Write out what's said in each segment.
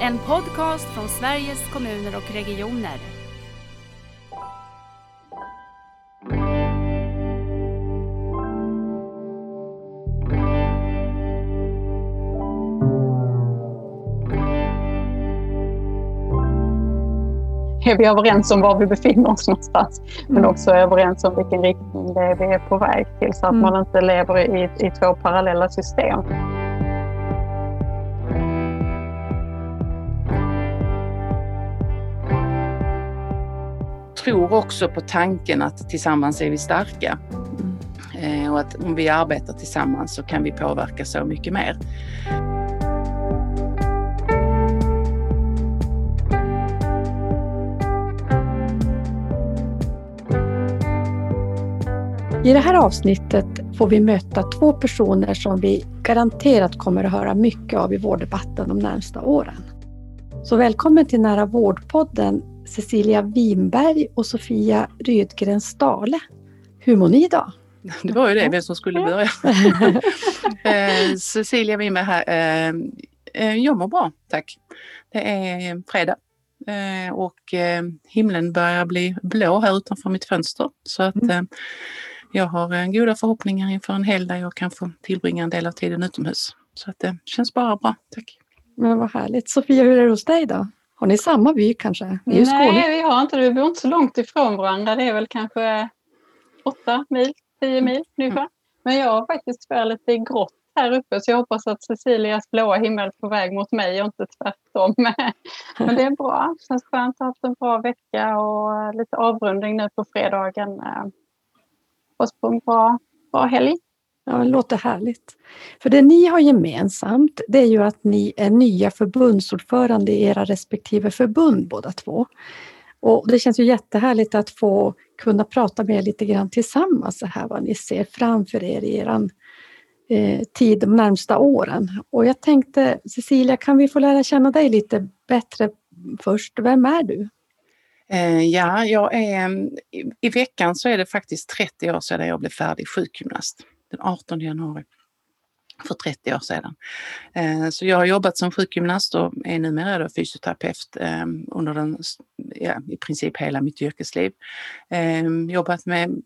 En podcast från Sveriges kommuner och regioner. är vi överens om var vi befinner oss någonstans. Men mm. också överens om vilken riktning det är vi är på väg till så att mm. man inte lever i, i två parallella system. Tror också på tanken att tillsammans är vi starka. Mm. Och att om vi arbetar tillsammans så kan vi påverka så mycket mer. I det här avsnittet får vi möta två personer som vi garanterat kommer att höra mycket av i vårddebatten de närmsta åren. Så välkommen till Nära vårdpodden Cecilia Winberg och Sofia Rydgren Stale. Hur mår ni idag? Det var ju det, vem som skulle börja. eh, Cecilia Winberg här. Eh, eh, jag mår bra, tack. Det är fredag och himlen börjar bli blå här utanför mitt fönster. Så att mm. Jag har goda förhoppningar inför en hel där jag kan få tillbringa en del av tiden utomhus. Så att det känns bara bra, tack. Men vad härligt. Sofia, hur är det hos dig då? Har ni samma vy kanske? Ni Nej, vi har inte det. Vi bor inte så långt ifrån varandra. Det är väl kanske åtta mil, tio mil ungefär. Mm. Men jag har faktiskt tyvärr lite grått här uppe så jag hoppas att Cecilias blåa himmel är på väg mot mig och inte tvärtom. Men det är bra. Det känns skönt att ha haft en bra vecka och lite avrundning nu på fredagen. Hoppas på en bra, bra helg. Ja, det låter härligt. För det ni har gemensamt, det är ju att ni är nya förbundsordförande i era respektive förbund båda två. Och det känns ju jättehärligt att få kunna prata med er lite grann tillsammans så här vad ni ser framför er i er eh, tid de närmsta åren. Och jag tänkte Cecilia, kan vi få lära känna dig lite bättre först? Vem är du? Eh, ja, jag är, i veckan så är det faktiskt 30 år sedan jag blev färdig sjukgymnast den 18 januari för 30 år sedan. Eh, så jag har jobbat som sjukgymnast och är numera då fysioterapeut ehm, under den, ja, i princip hela mitt yrkesliv. Ehm, jobbat med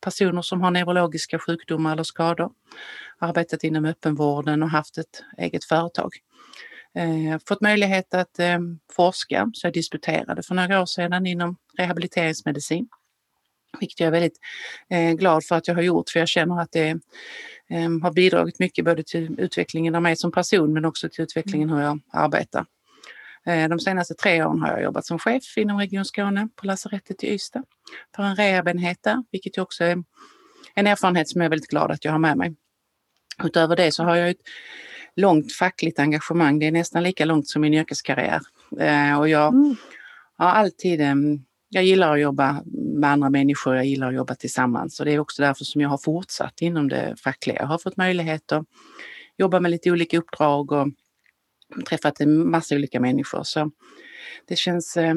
personer som har neurologiska sjukdomar eller skador. Arbetat inom öppenvården och haft ett eget företag. Eh, fått möjlighet att ehm, forska, så jag disputerade för några år sedan inom rehabiliteringsmedicin vilket jag är väldigt eh, glad för att jag har gjort för jag känner att det eh, har bidragit mycket både till utvecklingen av mig som person men också till utvecklingen hur jag arbetar. Eh, de senaste tre åren har jag jobbat som chef inom Region Skåne på lasarettet i Ystad för en rehabenhet där, vilket också är en erfarenhet som jag är väldigt glad att jag har med mig. Utöver det så har jag ett långt fackligt engagemang. Det är nästan lika långt som min yrkeskarriär. Eh, och jag mm. har alltid jag gillar att jobba med andra människor, jag gillar att jobba tillsammans och det är också därför som jag har fortsatt inom det fackliga. Jag har fått möjlighet att jobba med lite olika uppdrag och träffat en massa olika människor. Så det känns, eh,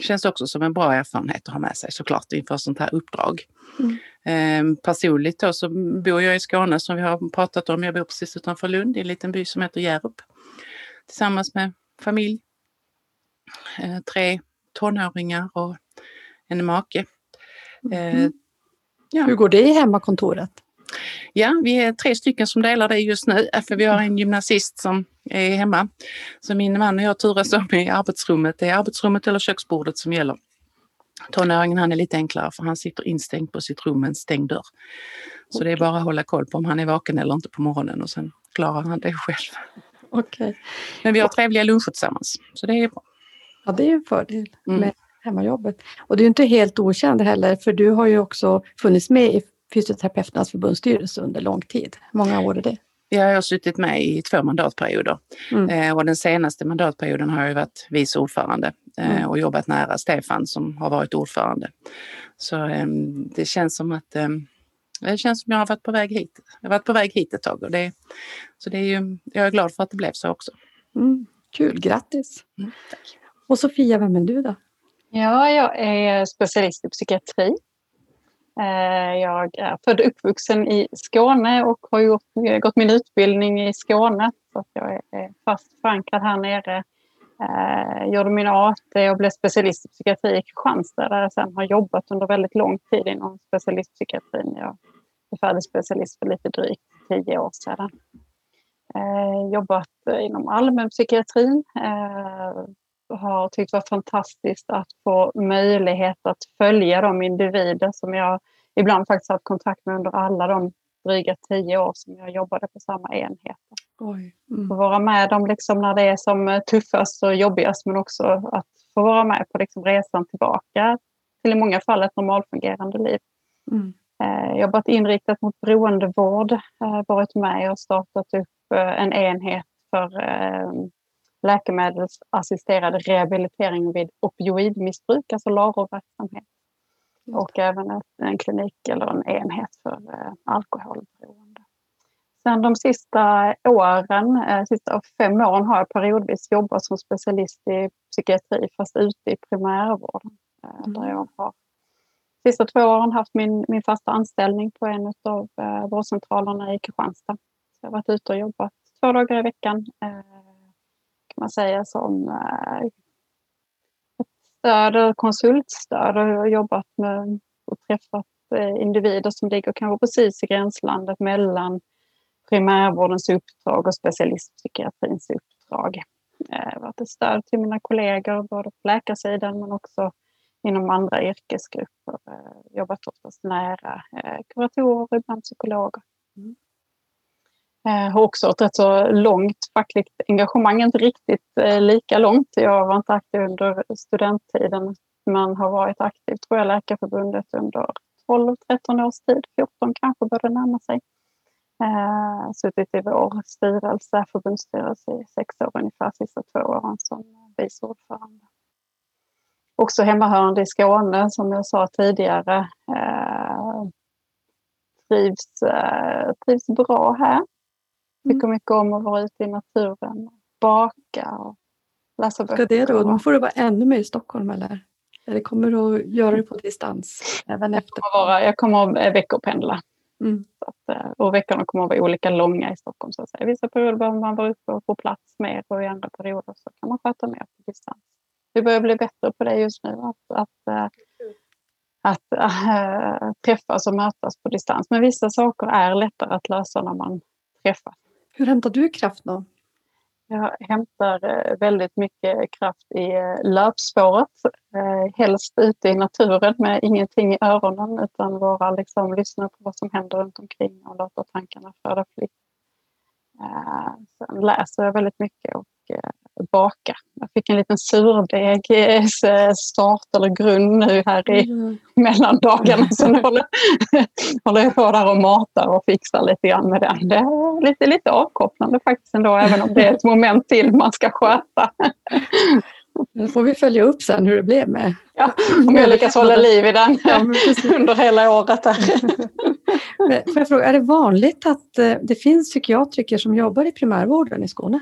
känns också som en bra erfarenhet att ha med sig såklart inför sånt här uppdrag. Mm. Eh, personligt då så bor jag i Skåne som vi har pratat om. Jag bor precis utanför Lund i en liten by som heter Hjärup. Tillsammans med familj. Eh, tre tonåringar och en make. Mm. Eh, ja. Hur går det i hemmakontoret? Ja, vi är tre stycken som delar det just nu, för vi har en gymnasist som är hemma. Så min man och jag turas om i arbetsrummet. Det är arbetsrummet eller köksbordet som gäller. Tonåringen han är lite enklare för han sitter instängd på sitt rum med en stängd dörr. Så okay. det är bara att hålla koll på om han är vaken eller inte på morgonen och sen klarar han det själv. Okay. Men vi har trevliga luncher tillsammans, så det är bra. Ja, det är en fördel mm. med hemmajobbet. Och du är inte helt okänd heller, för du har ju också funnits med i Fysioterapeuternas förbundsstyrelse under lång tid. Många år är det? Jag har suttit med i två mandatperioder mm. eh, och den senaste mandatperioden har jag varit vice ordförande eh, mm. och jobbat nära Stefan som har varit ordförande. Så eh, det känns som att eh, det känns som jag har varit på väg hit. Jag har varit på väg hit ett tag och det, så det är ju, jag är glad för att det blev så också. Mm. Kul, grattis! Mm. Och Sofia, vem är du då? Ja, jag är specialist i psykiatri. Eh, jag är född och uppvuxen i Skåne och har gjort, gått min utbildning i Skåne. Så jag är fast förankrad här nere Jag gjorde min AT och blev specialist i psykiatri i Kristianstad där jag sen har jobbat under väldigt lång tid inom specialistpsykiatrin. Jag blev färdig specialist för lite drygt tio år sedan. Eh, jobbat inom allmänpsykiatrin. Eh, har tyckt det var fantastiskt att få möjlighet att följa de individer som jag ibland faktiskt haft kontakt med under alla de dryga tio år som jag jobbade på samma enhet. Mm. Få vara med dem liksom när det är som tuffast och jobbigast men också att få vara med på liksom resan tillbaka till i många fall ett normalfungerande liv. Mm. Eh, jobbat inriktat mot beroendevård, eh, varit med och startat upp eh, en enhet för läkemedelsassisterad rehabilitering vid opioidmissbruk, alltså LARO-verksamhet. Och även en klinik eller en enhet för eh, alkoholberoende. Sen de sista åren, eh, sista fem åren har jag periodvis jobbat som specialist i psykiatri fast ute i primärvården. Eh, mm. Där jag har sista två åren haft min, min fasta anställning på en av vårdcentralerna i Kristianstad. Så jag har varit ute och jobbat två dagar i veckan kan man säga som eh, ett stöd och konsultstöd och jag har jobbat med och träffat eh, individer som ligger kanske precis i gränslandet mellan primärvårdens uppdrag och specialistpsykiatrins uppdrag. Det har varit ett stöd till mina kollegor både på läkarsidan men också inom andra yrkesgrupper. Eh, jobbat oftast nära eh, kuratorer och ibland psykologer. Mm. Eh, jag har också ett rätt så långt fackligt engagemang, inte riktigt eh, lika långt. Jag var inte aktiv under studenttiden men har varit aktiv tror jag Läkarförbundet under 12-13 års tid, 14 kanske bör det närma sig. Eh, suttit i vår styrelse, förbundsstyrelse i sex år ungefär, sista två åren som vice ordförande. Också hemmahörande i Skåne som jag sa tidigare. Eh, trivs, eh, trivs bra här. Tycker mm. mycket om att vara ute i naturen, baka och läsa böcker. Ska det då, då får du vara ännu mer i Stockholm eller? Eller kommer du att göra det på distans? Även efter? Jag kommer, vara, jag kommer att veckopendla. Mm. Att, eh, och veckorna kommer att vara olika långa i Stockholm. Så att säga. Vissa perioder behöver man vara uppe och få plats mer och i andra perioder så kan man sköta mer på distans. Vi börjar bli bättre på det just nu. Att, att, eh, att äh, träffas och mötas på distans. Men vissa saker är lättare att lösa när man träffas. Hur hämtar du kraft då? Jag hämtar eh, väldigt mycket kraft i eh, löpspåret. Eh, helst ute i naturen med ingenting i öronen utan bara liksom lyssna på vad som händer runt omkring och låta tankarna flöda fritt. Sen läser jag väldigt mycket och baka. Jag fick en liten surdeg start eller grund nu här i mm. mellandagarna. Så nu håller, håller jag på där och matar och fixar lite grann med den. Det är lite, lite avkopplande faktiskt ändå, även om det är ett moment till man ska sköta. Nu får vi följa upp sen hur det blev med... Ja, om jag lyckas hålla liv i den ja, under hela året. Får jag fråga, är det vanligt att eh, det finns psykiatriker som jobbar i primärvården i Skåne?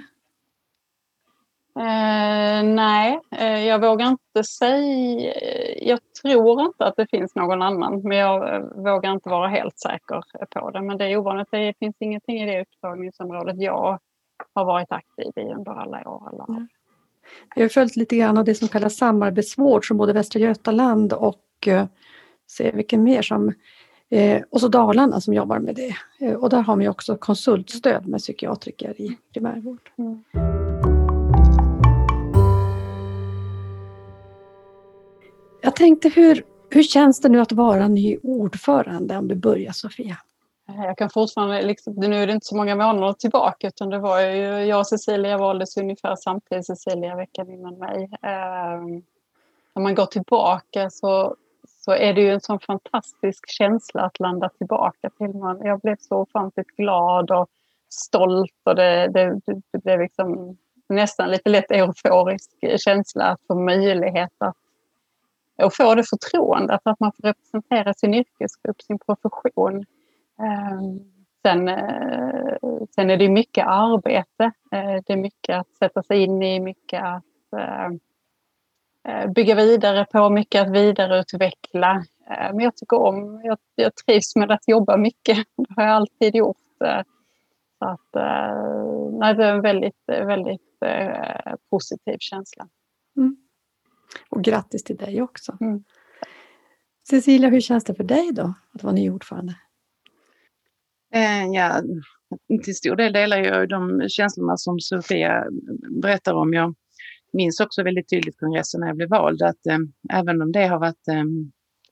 Eh, nej, eh, jag vågar inte säga. Jag tror inte att det finns någon annan, men jag eh, vågar inte vara helt säker på det. Men det är ovanligt. Det finns ingenting i det upptagningsområdet jag har varit aktiv i under alla år. Eller? Mm. Jag har följt lite grann av det som kallas samarbetsvård som både Västra Götaland och eh, se vilken mer som eh, och så Dalarna som jobbar med det. Eh, och där har vi också konsultstöd med psykiatriker i primärvård. Mm. Tänkte hur, hur känns det nu att vara ny ordförande om du börjar Sofia? Jag kan fortfarande, liksom, nu är det inte så många månader tillbaka utan det var ju, jag och Cecilia valdes ungefär samtidigt, Cecilia veckan innan mig. Eh, när man går tillbaka så, så är det ju en sån fantastisk känsla att landa tillbaka till. Man, jag blev så ofantligt glad och stolt och det, det, det blev liksom nästan lite lätt euforisk känsla att få möjlighet att och få det förtroendet att man får representera sin yrkesgrupp, sin profession. Ehm, sen, eh, sen är det mycket arbete. Eh, det är mycket att sätta sig in i, mycket att eh, bygga vidare på, mycket att vidareutveckla. Men jag tycker om, jag, jag trivs med att jobba mycket. Det har jag alltid gjort. Så att, nej, det är en väldigt, väldigt positiv känsla. Mm. Och grattis till dig också. Mm. Cecilia, hur känns det för dig då att vara ny ordförande? Eh, ja, till stor del delar jag de känslorna som Sofia berättar om. Jag minns också väldigt tydligt kongressen när jag blev vald att eh, även om det har varit eh,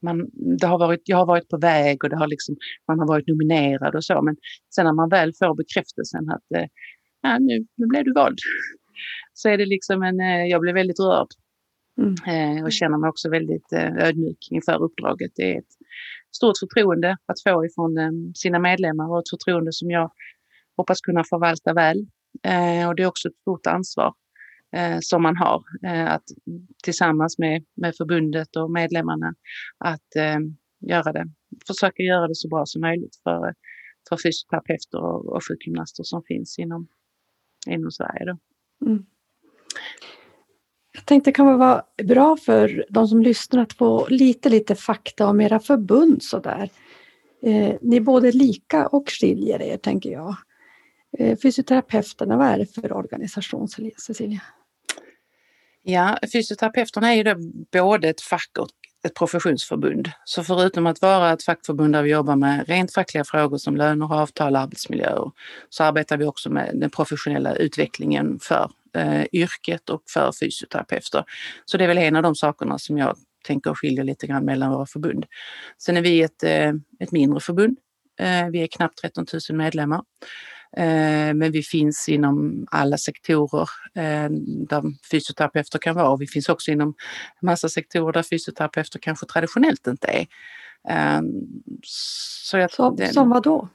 man, det har varit, jag har varit på väg och det har liksom, man har varit nominerad och så, men sen när man väl får bekräftelsen att eh, ja, nu, nu blev du vald, så är det liksom en, eh, jag blir väldigt rörd mm. eh, och känner mig också väldigt eh, ödmjuk inför uppdraget. Det är ett stort förtroende att få ifrån eh, sina medlemmar och ett förtroende som jag hoppas kunna förvalta väl. Och det är också ett stort ansvar som man har att tillsammans med, med förbundet och medlemmarna att göra det, försöka göra det så bra som möjligt för, för fysioterapeuter och, och sjukgymnaster som finns inom, inom Sverige. Då. Mm. Jag tänkte det kan vara bra för de som lyssnar att få lite, lite fakta om era förbund sådär. Eh, ni är både lika och skiljer er, tänker jag. Eh, fysioterapeuterna, vad är det för organisation, Cecilia? Ja, fysioterapeuterna är ju då både ett fack och ett professionsförbund. Så förutom att vara ett fackförbund där vi jobbar med rent fackliga frågor som löner, avtal och arbetsmiljöer så arbetar vi också med den professionella utvecklingen för eh, yrket och för fysioterapeuter. Så det är väl en av de sakerna som jag tänker skiljer lite grann mellan våra förbund. Sen är vi ett, eh, ett mindre förbund. Eh, vi är knappt 13 000 medlemmar. Eh, men vi finns inom alla sektorer eh, där fysioterapeuter kan vara. Vi finns också inom massa sektorer där fysioterapeuter kanske traditionellt inte är. Eh, så jag, som, det, som vad då?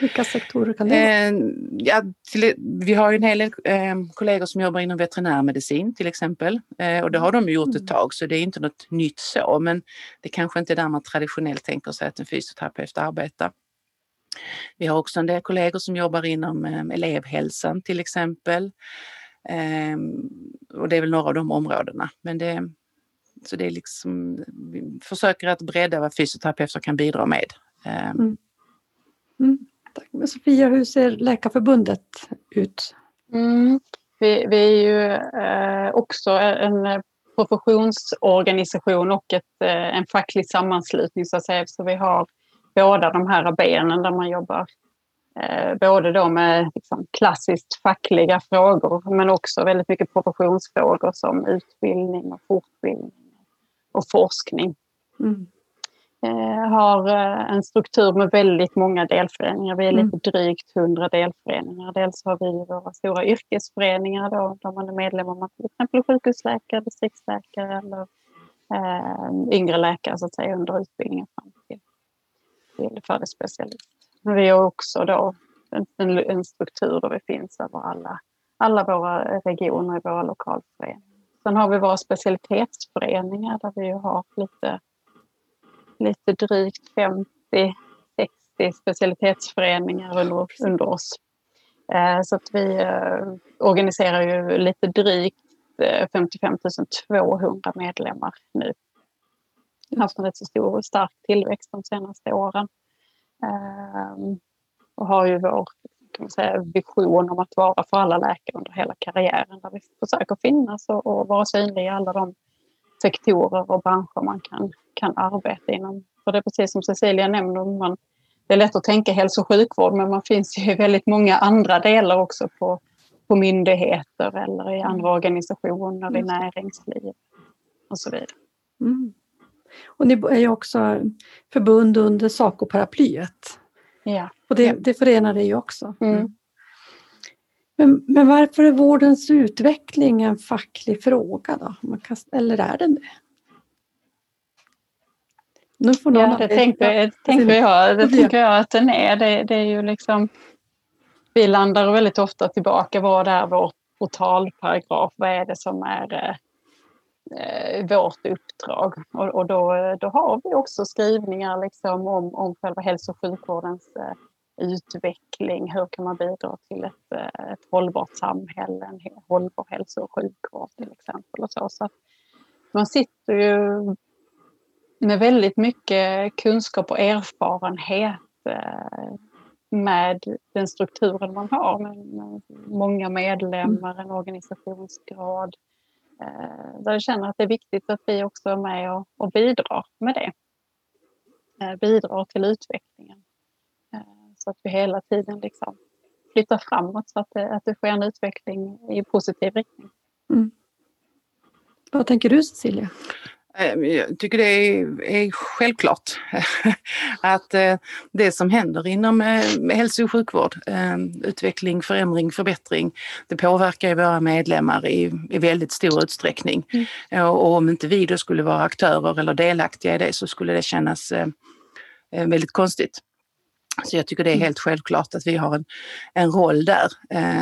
Vilka sektorer kan det vara? Ja, till, vi har ju en hel del eh, kollegor som jobbar inom veterinärmedicin till exempel. Eh, och det har de gjort ett mm. tag så det är inte något nytt så men det kanske inte är där man traditionellt tänker sig att en fysioterapeut arbetar. Vi har också en del kollegor som jobbar inom eh, elevhälsan till exempel. Eh, och det är väl några av de områdena. Men det, så det är liksom, vi försöker att bredda vad fysioterapeuter kan bidra med. Eh. Mm. Mm. Men Sofia, hur ser Läkarförbundet ut? Mm. Vi, vi, är ju eh, också en professionsorganisation och ett, eh, en facklig sammanslutning så att säga. Så vi har båda de här benen där man jobbar eh, både då med liksom, klassiskt fackliga frågor men också väldigt mycket professionsfrågor som utbildning och fortbildning och forskning. Mm. Eh, har eh, en struktur med väldigt många delföreningar. Vi är lite mm. drygt 100 delföreningar. Dels har vi våra stora yrkesföreningar då, där man är medlem om till exempel sjukhusläkare, distriktsläkare eller eh, yngre läkare så att säga under utbildningen fram till till fördelsspecialist. Men vi har också då en, en struktur där vi finns över alla, alla våra regioner i våra lokalföreningar. Sen har vi våra specialitetsföreningar där vi har lite, lite drygt 50-60 specialitetsföreningar under, under oss. Eh, så att vi eh, organiserar ju lite drygt eh, 55 200 medlemmar nu Vi har haft en rätt så stor och stark tillväxt de senaste åren. Ehm, och har ju vår kan man säga, vision om att vara för alla läkare under hela karriären där vi försöker finnas och, och vara synliga i alla de sektorer och branscher man kan, kan arbeta inom. För det är precis som Cecilia nämner, man, det är lätt att tänka hälso och sjukvård men man finns ju i väldigt många andra delar också på, på myndigheter eller i andra organisationer, i näringsliv och så vidare. Mm. Och ni är ju också förbund under SACO-paraplyet. Ja. Och det, det förenar dig ju också. Mm. Men, men, varför är vårdens utveckling en facklig fråga då? Kan, eller är den det? Nu får någon ja, det tänker, tänker, jag, det tänker jag att den är. Det, det är ju liksom, vi landar väldigt ofta tillbaka. Vad är vår portalparagraf? Vad är det som är eh, eh, vårt uppdrag. Och, och då, då har vi också skrivningar liksom om, om själva hälso och sjukvårdens eh, utveckling. Hur kan man bidra till ett, eh, ett hållbart samhälle, en hållbar hälso och sjukvård till exempel. Och så. så man sitter ju med väldigt mycket kunskap och erfarenhet eh, med den strukturen man har med, många medlemmar, en organisationsgrad. Eh, där jag känner att det är viktigt att vi också är med och, och bidrar med det. Bidrar till utvecklingen. Att vi hela tiden liksom flyttar framåt så att det, att det sker en utveckling i positiv riktning. Mm. Vad tänker du Cecilia? Eh, jag tycker det är, är självklart att eh, det som händer inom eh, hälso och sjukvård, utveckling, förändring, förbättring, det påverkar våra medlemmar i, i väldigt stor utsträckning. Mm. Och om inte vi då skulle vara aktörer eller delaktiga i det så skulle det kännas väldigt konstigt. Så jag tycker det är helt självklart att vi har en, en roll där,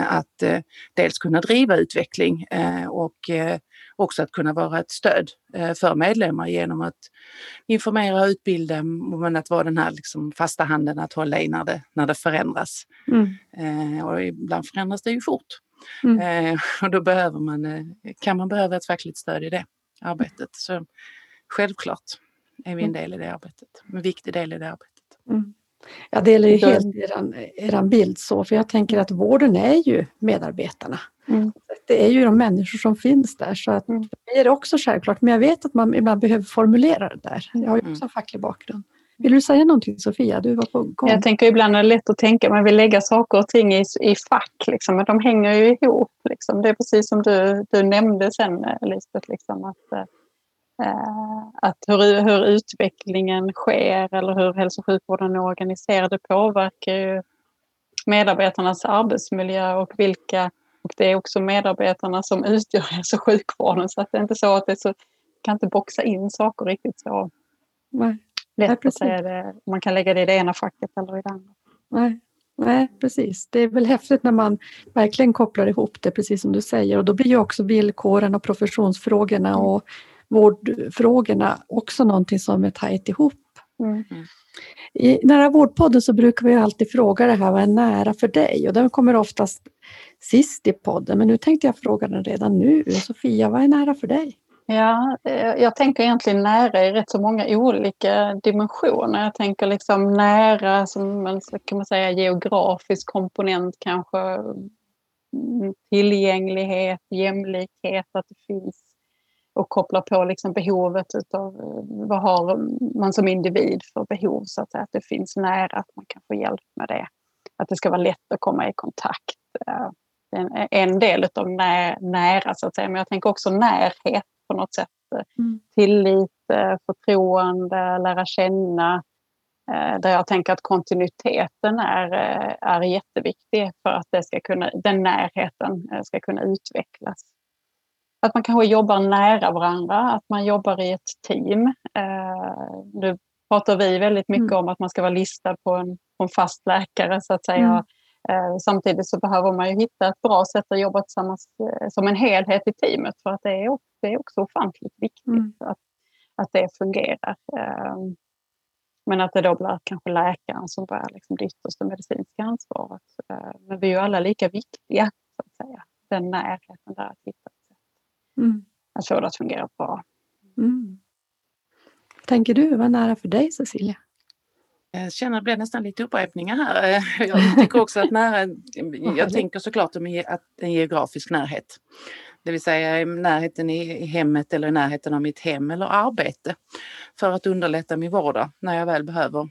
att dels kunna driva utveckling och också att kunna vara ett stöd eh, för medlemmar genom att informera och utbilda men att vara den här liksom fasta handen att hålla i när det, när det förändras. Mm. Eh, och ibland förändras det ju fort. Mm. Eh, och då behöver man, kan man behöva ett fackligt stöd i det arbetet. Så självklart är vi en mm. del i det arbetet, en viktig del i det arbetet. Mm. Jag delar ju helt er, bild så, för jag tänker att vården är ju medarbetarna. Mm. Det är ju de människor som finns där så att mm. det är också självklart. Men jag vet att man ibland behöver formulera det där. Jag har ju mm. också en facklig bakgrund. Vill du säga någonting Sofia? Du var på gång. Jag tänker ibland är det lätt att tänka, man vill lägga saker och ting i, i fack, liksom, men de hänger ju ihop. Liksom. Det är precis som du, du nämnde sen Lisbeth, liksom, att, äh, att hur, hur utvecklingen sker eller hur hälso och sjukvården är organiserad, det påverkar ju medarbetarnas arbetsmiljö och vilka och det är också medarbetarna som utgör hälso och sjukvården så att det är inte så att det så, kan inte boxa in saker riktigt så Nej. lätt Nej, att säga det. Man kan lägga det i det ena facket eller i det andra. Nej. Nej, precis. Det är väl häftigt när man verkligen kopplar ihop det, precis som du säger. Och då blir ju också villkoren och professionsfrågorna mm. och vårdfrågorna också någonting som är tajt ihop. Mm. I Nära vårdpodden så brukar vi alltid fråga det här, vad är nära för dig? Och den kommer oftast sist i podden, men nu tänkte jag fråga den redan nu. Sofia, vad är nära för dig? Ja, eh, jag tänker egentligen nära i rätt så många olika dimensioner. Jag tänker liksom nära som en kan man säga, geografisk komponent kanske. Mm, tillgänglighet, jämlikhet, att det finns och koppla på liksom behovet av eh, vad har man som individ för behov så att, säga, att det finns nära, att man kan få hjälp med det. Att det ska vara lätt att komma i kontakt. Eh, en, en del av när, nära så att säga, men jag tänker också närhet på något sätt. Mm. Tillit, förtroende, lära känna. Eh, där jag tänker att kontinuiteten är, är jätteviktig för att det ska kunna, den närheten ska kunna utvecklas. Att man kanske jobbar nära varandra, att man jobbar i ett team. Eh, nu pratar vi väldigt mycket mm. om att man ska vara listad på en, på en fast läkare så att säga. Mm. Eh, samtidigt så behöver man ju hitta ett bra sätt att jobba tillsammans eh, som en helhet i teamet för att det är, också, det är också ofantligt viktigt mm. att, att det fungerar. Men att det då blir kanske läkaren som bär liksom det yttersta medicinska ansvaret. Men vi är ju alla lika viktiga, så att säga. Den närheten där att hitta Mm. Att få det att fungera bra. Mm. Tänker du, vad nära för dig Cecilia? Jag känner att det blir nästan lite upprepningar här. Jag tycker också att nära, jag tänker såklart om att en geografisk närhet. Det vill säga närheten i hemmet eller närheten av mitt hem eller arbete. För att underlätta min vardag när jag väl behöver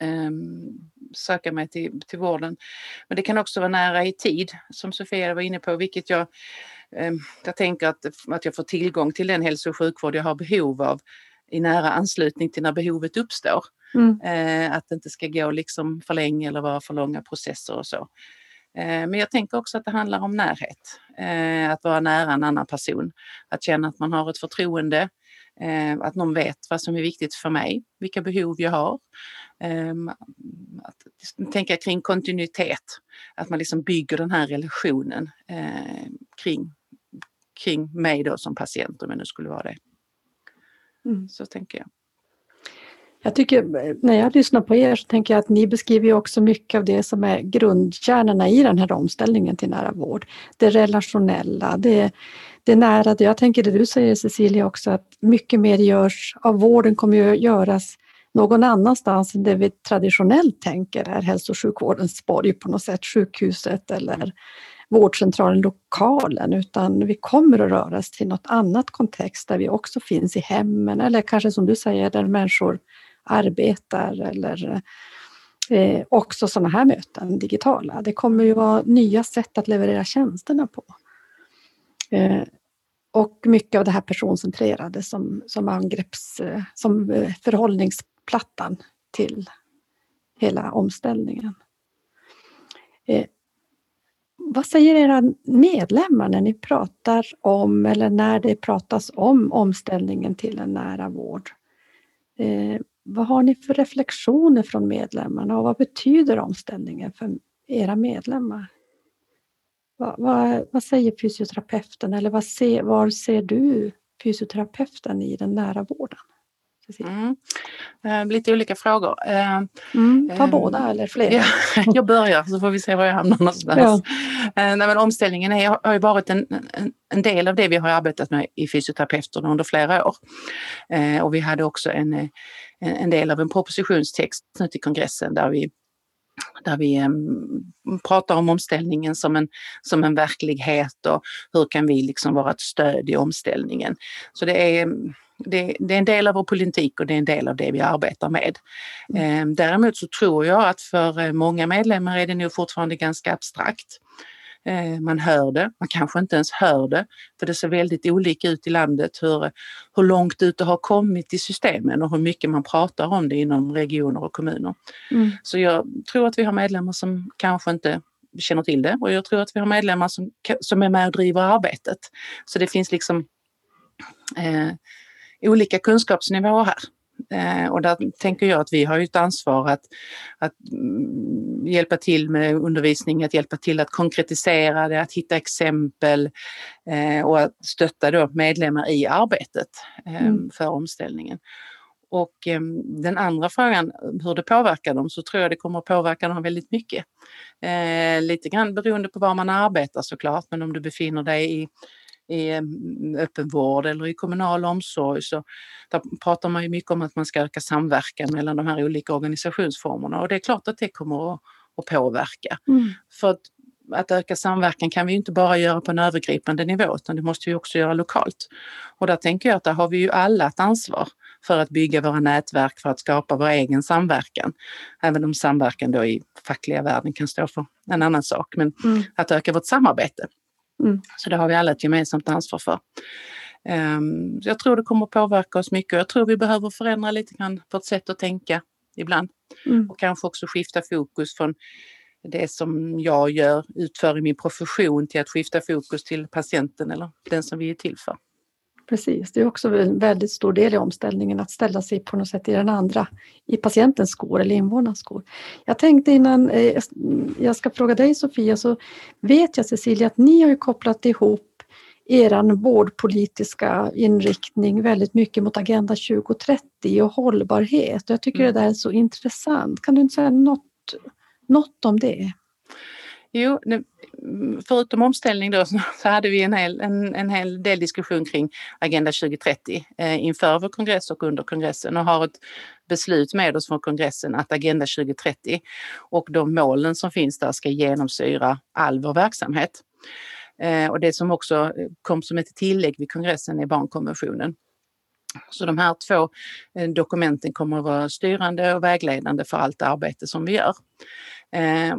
um, söka mig till, till vården. Men det kan också vara nära i tid, som Sofia var inne på, vilket jag Ehm, jag tänker att, att jag får tillgång till den hälso och sjukvård jag har behov av i nära anslutning till när behovet uppstår. Mm. Eh, att det inte ska gå liksom för länge eller vara för långa processer och så. Eh, men jag tänker också att det handlar om närhet. Att vara nära en annan person. Att känna att man har ett förtroende. Att någon vet vad som är viktigt för mig, vilka behov jag har. Ehm, att tänka kring kontinuitet. Att man liksom bygger den här relationen kring kring mig då som patient om jag nu skulle vara det. Mm. Så tänker jag. Jag tycker, när jag lyssnar på er så tänker jag att ni beskriver också mycket av det som är grundkärnorna i den här omställningen till nära vård. Det relationella, det, det nära. Jag tänker det du säger Cecilia också att mycket mer görs av vården kommer att göras någon annanstans än det vi traditionellt tänker är hälso och sjukvårdens borg på något sätt, sjukhuset eller vårdcentralen, lokalen, utan vi kommer att röra oss till något annat kontext där vi också finns i hemmen eller kanske som du säger där människor arbetar eller eh, också sådana här möten digitala. Det kommer ju vara nya sätt att leverera tjänsterna på. Eh, och mycket av det här personcentrerade som, som angrepps, eh, som eh, förhållningsplattan till hela omställningen. Eh, vad säger era medlemmar när ni pratar om eller när det pratas om omställningen till en nära vård? Eh, vad har ni för reflektioner från medlemmarna och vad betyder omställningen för era medlemmar? Vad, vad, vad säger fysioterapeuten eller vad ser, var ser du fysioterapeuten i den nära vården? Mm. Eh, lite olika frågor. Eh, mm, ta eh, båda eller fler. Ja, jag börjar så får vi se var jag hamnar någonstans. Ja. Eh, nej, omställningen är, har ju varit en, en, en, del av det vi har arbetat med i fysioterapeuterna under flera år. Och vi hade också en, en, del av en propositionstext till kongressen där vi där vi um, pratar om omställningen som en, som en verklighet och hur kan vi liksom vara ett stöd i omställningen. Så det är det, det, är en del av vår politik och det är en del av det vi arbetar med. Mm. Däremot så tror jag att för eh, många medlemmar är det nog fortfarande ganska abstrakt. Ehm, man hör det, man kanske inte ens hör det, för det ser väldigt olika ut i landet hur, hur långt ut det har kommit i systemen och hur mycket man pratar om det inom regioner och kommuner. Mm. Så jag tror att vi har medlemmar som kanske inte känner till det och jag tror att vi har medlemmar som, som är med och driver arbetet. Så det finns liksom eh, olika kunskapsnivåer här. Eh, och där tänker jag att vi har ett ansvar att, att mm, hjälpa till med undervisning, att hjälpa till att konkretisera det, att hitta exempel eh, och att stötta då medlemmar i arbetet eh, mm. för omställningen. Och den andra frågan, hur det påverkar dem, så tror jag det kommer att påverka dem väldigt mycket. lite grann beroende på var man arbetar såklart, men om du befinner dig i i mm, öppenvård eller i kommunal omsorg så där pratar man ju mycket om att man ska öka samverkan mellan de här olika organisationsformerna och det är klart att det kommer att, att påverka. Mm. För att, att öka samverkan kan vi inte bara göra på en övergripande nivå utan det måste vi också göra lokalt. Och där tänker jag att där har vi ju alla ett ansvar för att bygga våra nätverk för att skapa vår egen samverkan. Även om samverkan då i fackliga världen kan stå för en annan sak. Men mm. att öka vårt samarbete. Mm. Så det har vi alla ett gemensamt ansvar för. Um, jag tror det kommer påverka oss mycket och jag tror vi behöver förändra lite grann vårt sätt att tänka ibland. Mm. Och kanske också skifta fokus från det som jag gör, utför i min profession till att skifta fokus till patienten eller den som vi är till för. Precis, det är också en väldigt stor del i omställningen att ställa sig på något sätt i den andra, i patientens skor eller invånarnas skor. Jag tänkte innan eh, jag ska fråga dig Sofia så vet jag Cecilia att ni har ju kopplat ihop er vårdpolitiska inriktning väldigt mycket mot Agenda 2030 och hållbarhet. Jag tycker mm. det där är så intressant. Kan du inte säga något, något om det? Jo, mm, förutom omställning då så hade vi en hel, en, en hel del diskussion kring Agenda 2030 eh, inför vår kongress och under kongressen och har ett beslut med oss från kongressen att Agenda 2030 och de målen som finns där ska genomsyra all vår verksamhet. Eh, och det som också eh, kom som ett tillägg vid kongressen är barnkonventionen. Så de här två eh, dokumenten kommer att vara styrande och vägledande för allt arbete som vi gör. Eh,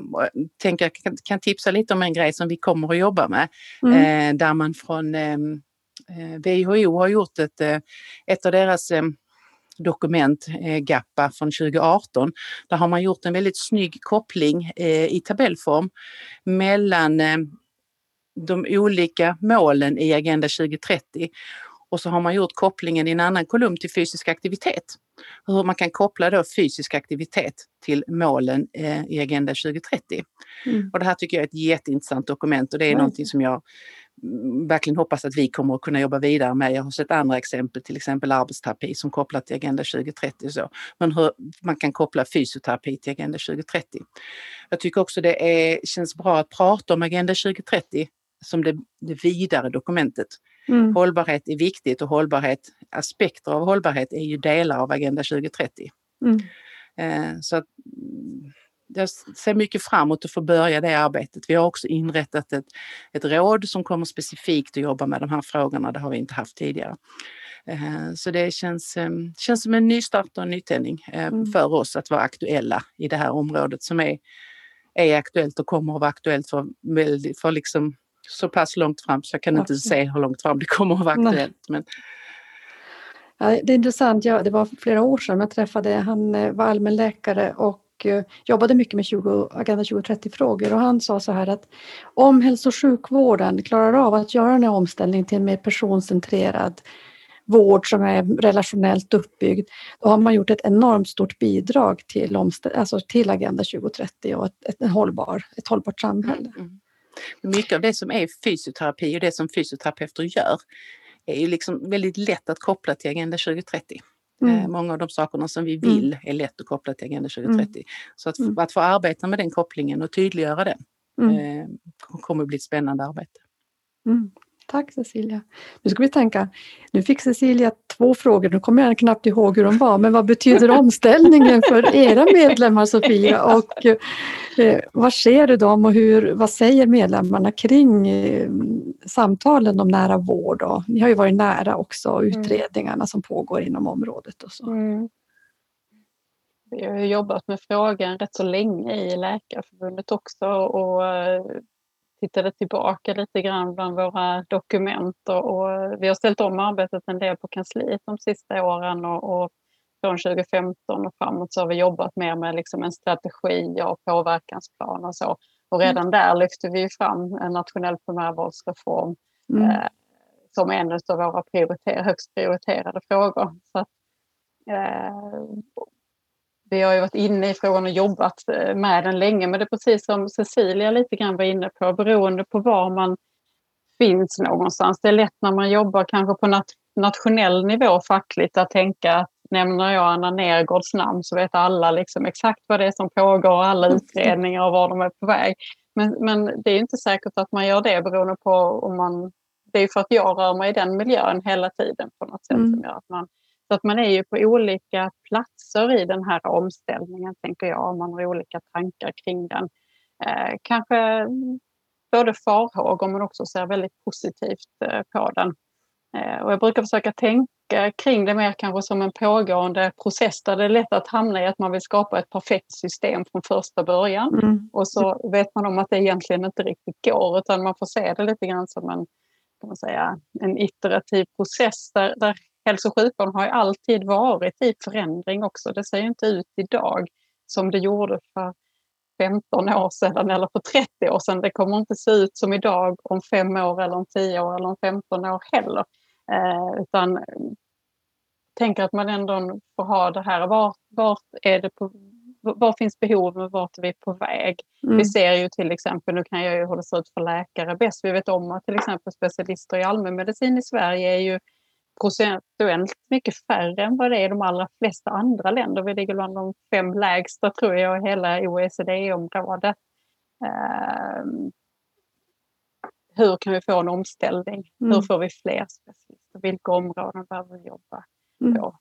tänker jag kan, kan, tipsa lite om en grej som vi kommer att jobba med. Mm. Eh, där man från ehm, eh, WHO har gjort ett, eh, ett av deras ehm, dokument, eh, GAPPA från 2018. Där har man gjort en väldigt snygg koppling eh, i tabellform mellan de olika målen i Agenda 2030 och så har man gjort kopplingen i en annan kolumn till fysisk aktivitet. Hur man kan koppla då fysisk aktivitet till målen eh, i Agenda 2030. Mm. Och det här tycker jag är ett jätteintressant dokument och det är mm. någonting som jag mm, verkligen hoppas att vi kommer att kunna jobba vidare med. Jag har sett andra exempel, till exempel arbetsterapi som kopplat till Agenda 2030. Så. Men hur man kan koppla fysioterapi till Agenda 2030. Jag tycker också det är, känns bra att prata om Agenda 2030 som det, det vidare dokumentet. Mm. Hållbarhet är viktigt och hållbarhet, aspekter av hållbarhet är ju delar av Agenda 2030. Mm. Eh, så att, mm, jag ser mycket framåt att få börja det arbetet. Vi har också inrättat ett, ett råd som kommer specifikt att jobba med de här frågorna. Det har vi inte haft tidigare. Eh, så det känns, eh, känns som en nystart och en nytändning mm. för oss att vara aktuella i det här området som är, är aktuellt och kommer att vara aktuellt för, för liksom så pass långt fram så jag kan inte se hur långt fram det kommer att vara aktuellt. Men... Ja, det är intressant, ja, det var flera år sedan jag träffade, han var allmänläkare och jobbade mycket med 20, Agenda 2030-frågor och han sa så här att om hälso och sjukvården klarar av att göra den här omställningen till en mer personcentrerad vård som är relationellt uppbyggd, då har man gjort ett enormt stort bidrag till, alltså till Agenda 2030 och ett, ett, hållbar, ett hållbart samhälle. Mm, mm. Mycket av det som är fysioterapi och det som fysioterapeuter gör är ju liksom väldigt lätt att koppla till Agenda 2030. Eh, mm. Många av de sakerna som vi mm. vill är lätt att koppla till Agenda 2030. Mm. Så att, att få arbeta med den kopplingen och tydliggöra den eh, kommer att bli ett spännande arbete. Tack Cecilia. Nu ska vi tänka, nu fick Cecilia två frågor, nu kommer jag knappt ihåg hur de var, men vad betyder omställningen för era medlemmar Sofia? Och eh, vad sker det dem och hur, vad säger medlemmarna kring eh, samtalen om nära vård? Och, ni har ju varit nära också mm. utredningarna mm. som pågår inom området. Och så. Mm. Vi har jobbat med frågan rätt så länge i Läkarförbundet också och eh, tittade tillbaka lite grann bland våra dokument och, och, vi har ställt om arbetet en del på kansliet de sista åren och, och från 2015 och framåt så har vi jobbat mer med liksom en strategi och påverkansplan och så. Och mm. redan mm. där lyfte vi fram en nationell primärvårdsreform mm. eh, som en av våra prioriter högst prioriterade frågor. Så att, eh, vi har ju varit inne i frågan och jobbat eh, med den länge, men det är precis som Cecilia lite grann var inne på, beroende på var man finns någonstans. Det är lätt när man jobbar kanske på nat nationell nivå fackligt att tänka att nämner jag Anna Nergårds namn så vet alla liksom exakt vad det är som pågår, alla utredningar och var de är på väg. Men, men det är inte säkert att man gör det beroende på om man... Det är för att jag rör mig i den miljön hela tiden på något sätt mm. som gör att man så att man är ju på olika platser i den här omställningen, tänker jag, man har olika tankar kring den. Eh, kanske både farhågor men också ser väldigt positivt eh, på den. Eh, och jag brukar försöka tänka kring det mer kanske som en pågående process där det är lätt att hamna i att man vill skapa ett perfekt system från första början. Mm. Och så vet man om att det egentligen inte riktigt går utan man får se det lite grann som en, kan man säga, en iterativ process där, där hälso och sjukvården har ju alltid varit i förändring också. Det ser ju inte ut idag som det gjorde för 15 år sedan eller för 30 år sedan. Det kommer inte se ut som idag om fem år eller om 10 år eller om 15 år heller. Eh, utan tänker att man ändå får ha det här, vart, vart är det på, var finns behoven och vart är vi på väg? Mm. Vi ser ju till exempel, nu kan jag ju hålla sig ut för läkare bäst, vi vet om att till exempel specialister i allmänmedicin i Sverige är ju procentuellt mycket färre än vad det är i de allra flesta andra länder. Vi ligger bland de fem lägsta tror jag i hela OECD-området. Uh, hur kan vi få en omställning? Mm. Hur får vi fler specialister? Vilka områden behöver vi jobba mm. på?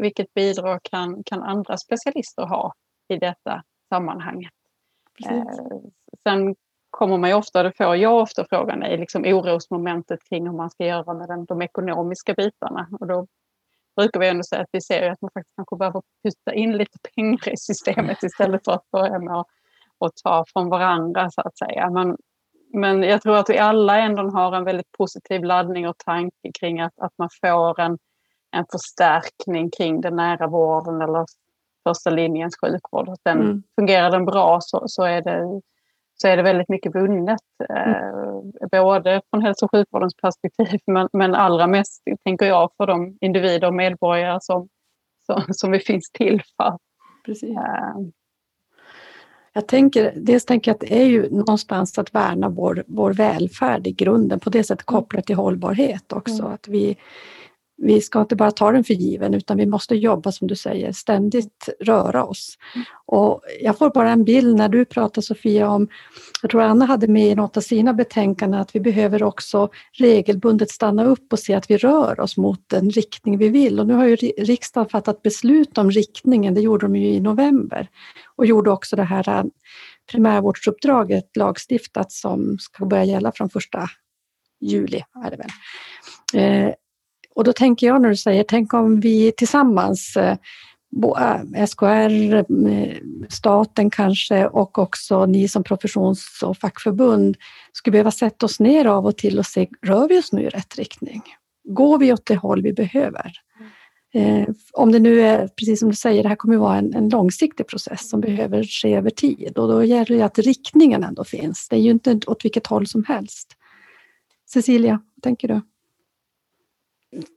Vilket bidrag kan, kan andra specialister ha i detta sammanhanget? Uh, sen kommer man ju ofta, det får jag ofta frågan, är liksom orosmomentet kring hur man ska göra med den, de ekonomiska bitarna. Och då brukar vi ändå säga att vi ser att man faktiskt kanske behöver putta in lite pengar i systemet istället för att börja med att, att ta från varandra så att säga. Men, men jag tror att vi alla ändå har en väldigt positiv laddning och tanke kring att, att man får en, en förstärkning kring den nära vården eller första linjens sjukvård. Den, mm. Fungerar den bra så, så är det så är det väldigt mycket vunnet. Mm. Eh, både från hälso och sjukvårdens perspektiv men, men allra mest tänker jag för de individer och medborgare som, som, som vi finns till för. Precis. Eh. Jag tänker, dels tänker jag att det är ju någonstans att värna vår, vår välfärd i grunden, på det sättet kopplat till hållbarhet också. Mm. Att vi, vi ska inte bara ta den för given utan vi måste jobba som du säger, ständigt röra oss. Och jag får bara en bild när du pratar Sofia om, jag tror Anna hade med i något av sina betänkanden att vi behöver också regelbundet stanna upp och se att vi rör oss mot den riktning vi vill. Och nu har ju riksdagen fattat beslut om riktningen, det gjorde de ju i november och gjorde också det här äh, primärvårdsuppdraget lagstiftat som ska börja gälla från första juli. Är det väl. Och då tänker jag när du säger, tänk om vi tillsammans, eh, eh, SKR, eh, staten kanske och också ni som professions och fackförbund skulle behöva sätta oss ner av och till och se, rör vi oss nu i rätt riktning? Går vi åt det håll vi behöver? Om det nu är, precis som du säger, det här kommer att vara en, en, långsiktig process som behöver ske över tid och då gäller det att riktningen ändå finns. Det är ju inte åt vilket håll som helst. Cecilia, vad tänker du?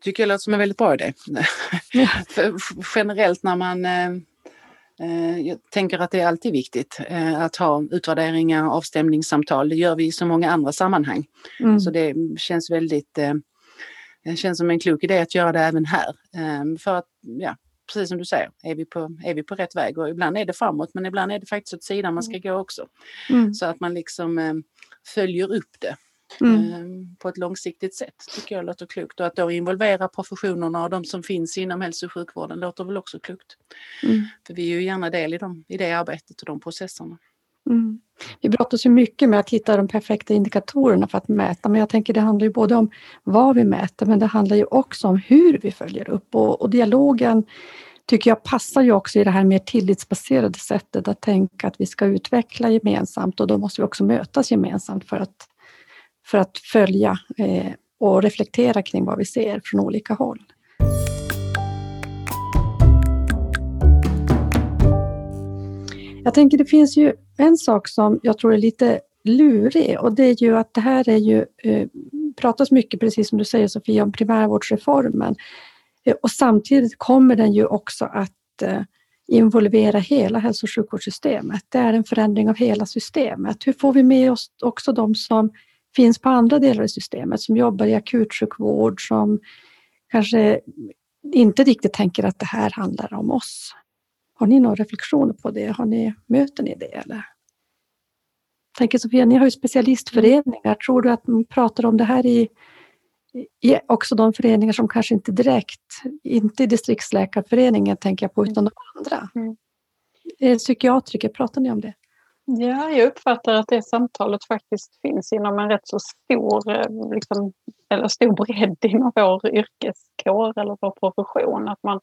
Tycker jag låter som en väldigt bra idé. Generellt när man eh, eh, jag tänker att det är alltid viktigt eh, att ha utvärderingar, avstämningssamtal. Det gör vi i så många andra sammanhang. Mm. Så det känns väldigt, det känns som en klok idé att göra det även här. För att, ja, precis som du säger, är vi, på, är vi på rätt väg? Och ibland är det framåt men ibland är det faktiskt åt sidan man ska mm. gå också. Mm. Så att man liksom följer upp det mm. Ehm, på ett långsiktigt sätt tycker jag låter klokt. Och att då involvera professionerna och de som finns inom hälso och sjukvården låter väl också klokt. Mm. För vi är ju gärna del i, dem, i det arbetet och de processerna. Mm. Vi brottas ju mycket med att hitta de perfekta indikatorerna för att mäta, men jag tänker det handlar ju både om vad vi mäter, men det handlar ju också om hur vi följer upp och, och dialogen tycker jag passar ju också i det här mer tillitsbaserade sättet att tänka att vi ska utveckla gemensamt och då måste vi också mötas gemensamt för att för att följa eh, och reflektera kring vad vi ser från olika håll. Jag tänker det finns ju en sak som jag tror är lite lurig och det är ju att det här är ju, eh, pratas mycket, precis som du säger Sofia, om primärvårdsreformen. Eh, och samtidigt kommer den ju också att eh, involvera hela hälso och sjukvårdssystemet. Det är en förändring av hela systemet. Hur får vi med oss också de som finns på andra delar i systemet som jobbar i akutsjukvård som kanske inte riktigt tänker att det här handlar om oss. Har ni några reflektioner på det? Har ni, möter ni det? Eller? tänker Sofia, ni har ju specialistföreningar. Tror du att man pratar om det här i, i också de föreningar som kanske inte direkt, inte i distriktsläkarföreningen tänker jag på, utan de andra? Mm. Psykiatriker, pratar ni om det? Ja, jag uppfattar att det samtalet faktiskt finns inom en rätt så stor, eh, liksom, eller stor bredd inom vår yrkeskår eller vår profession. Att man,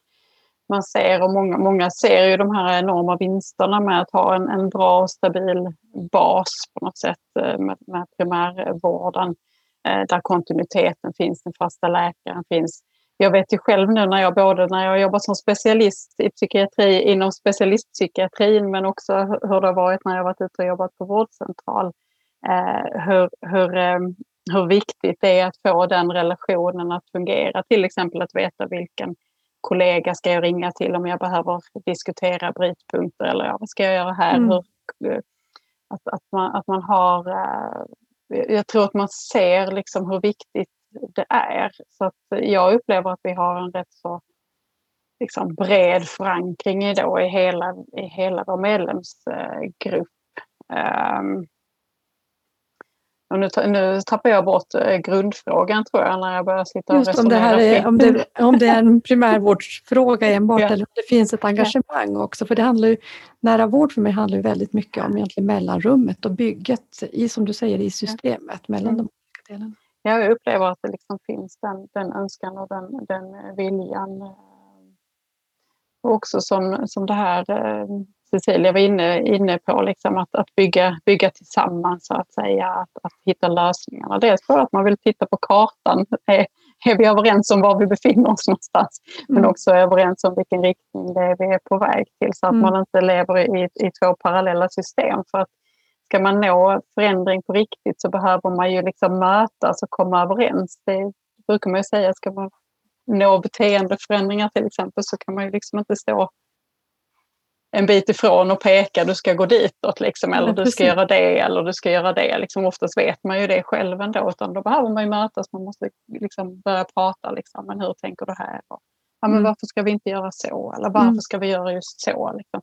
man ser, och många, många ser ju de här enorma vinsterna med att ha en, en bra och stabil bas på något sätt eh, med, med primärvården. Eh, där kontinuiteten finns, den fasta läkaren finns jag vet ju själv nu när jag både när jag jobbar som specialist i psykiatri inom specialistpsykiatrin men också hur det har varit när jag varit ute och jobbat på vårdcentral. Eh, hur, hur, eh, hur viktigt det är att få den relationen att fungera. Till exempel att veta vilken kollega ska jag ringa till om jag behöver diskutera brytpunkter eller ja, vad ska jag göra här? Mm. Hur, eh, att, att, man, att man har... Eh, jag tror att man ser liksom hur viktigt det är. Så jag upplever att vi har en rätt så liksom bred förankring då i, hela, i hela vår medlemsgrupp. Um, och nu, nu tappar jag bort eh, grundfrågan tror jag när jag börjar sitta och Just om det, här är, om, det, om det är en primärvårdsfråga enbart ja. eller om det finns ett engagemang ja. också. För det handlar ju, nära vård för mig handlar ju väldigt mycket om egentligen mellanrummet och bygget i, som du säger, i systemet ja. mellan mm. de olika delarna jag upplever att det liksom finns den, den önskan och den, den viljan. Och också som, som det här eh, Cecilia var inne, inne på, liksom att, att bygga, bygga tillsammans så att säga, att, att hitta lösningarna. Dels för att man vill titta på kartan, är, är vi överens om var vi befinner oss någonstans? Mm. Men också överens om vilken riktning det är vi är på väg till så att mm. man inte lever i, i två parallella system. För att ska man nå förändring på riktigt så behöver man ju liksom mötas och komma överens. Det brukar man ju säga, ska man nå beteendeförändringar till exempel så kan man ju liksom inte stå en bit ifrån och pekar, du ska gå ditåt liksom, eller du ska göra det eller du ska göra det. Liksom, oftast vet man ju det själv ändå, utan då behöver man ju mötas, man måste liksom börja prata. Liksom, men hur tänker du här? Och, ja, men Mm. Varför ska vi inte göra så? Eller varför Mm. ska vi göra just så? Liksom?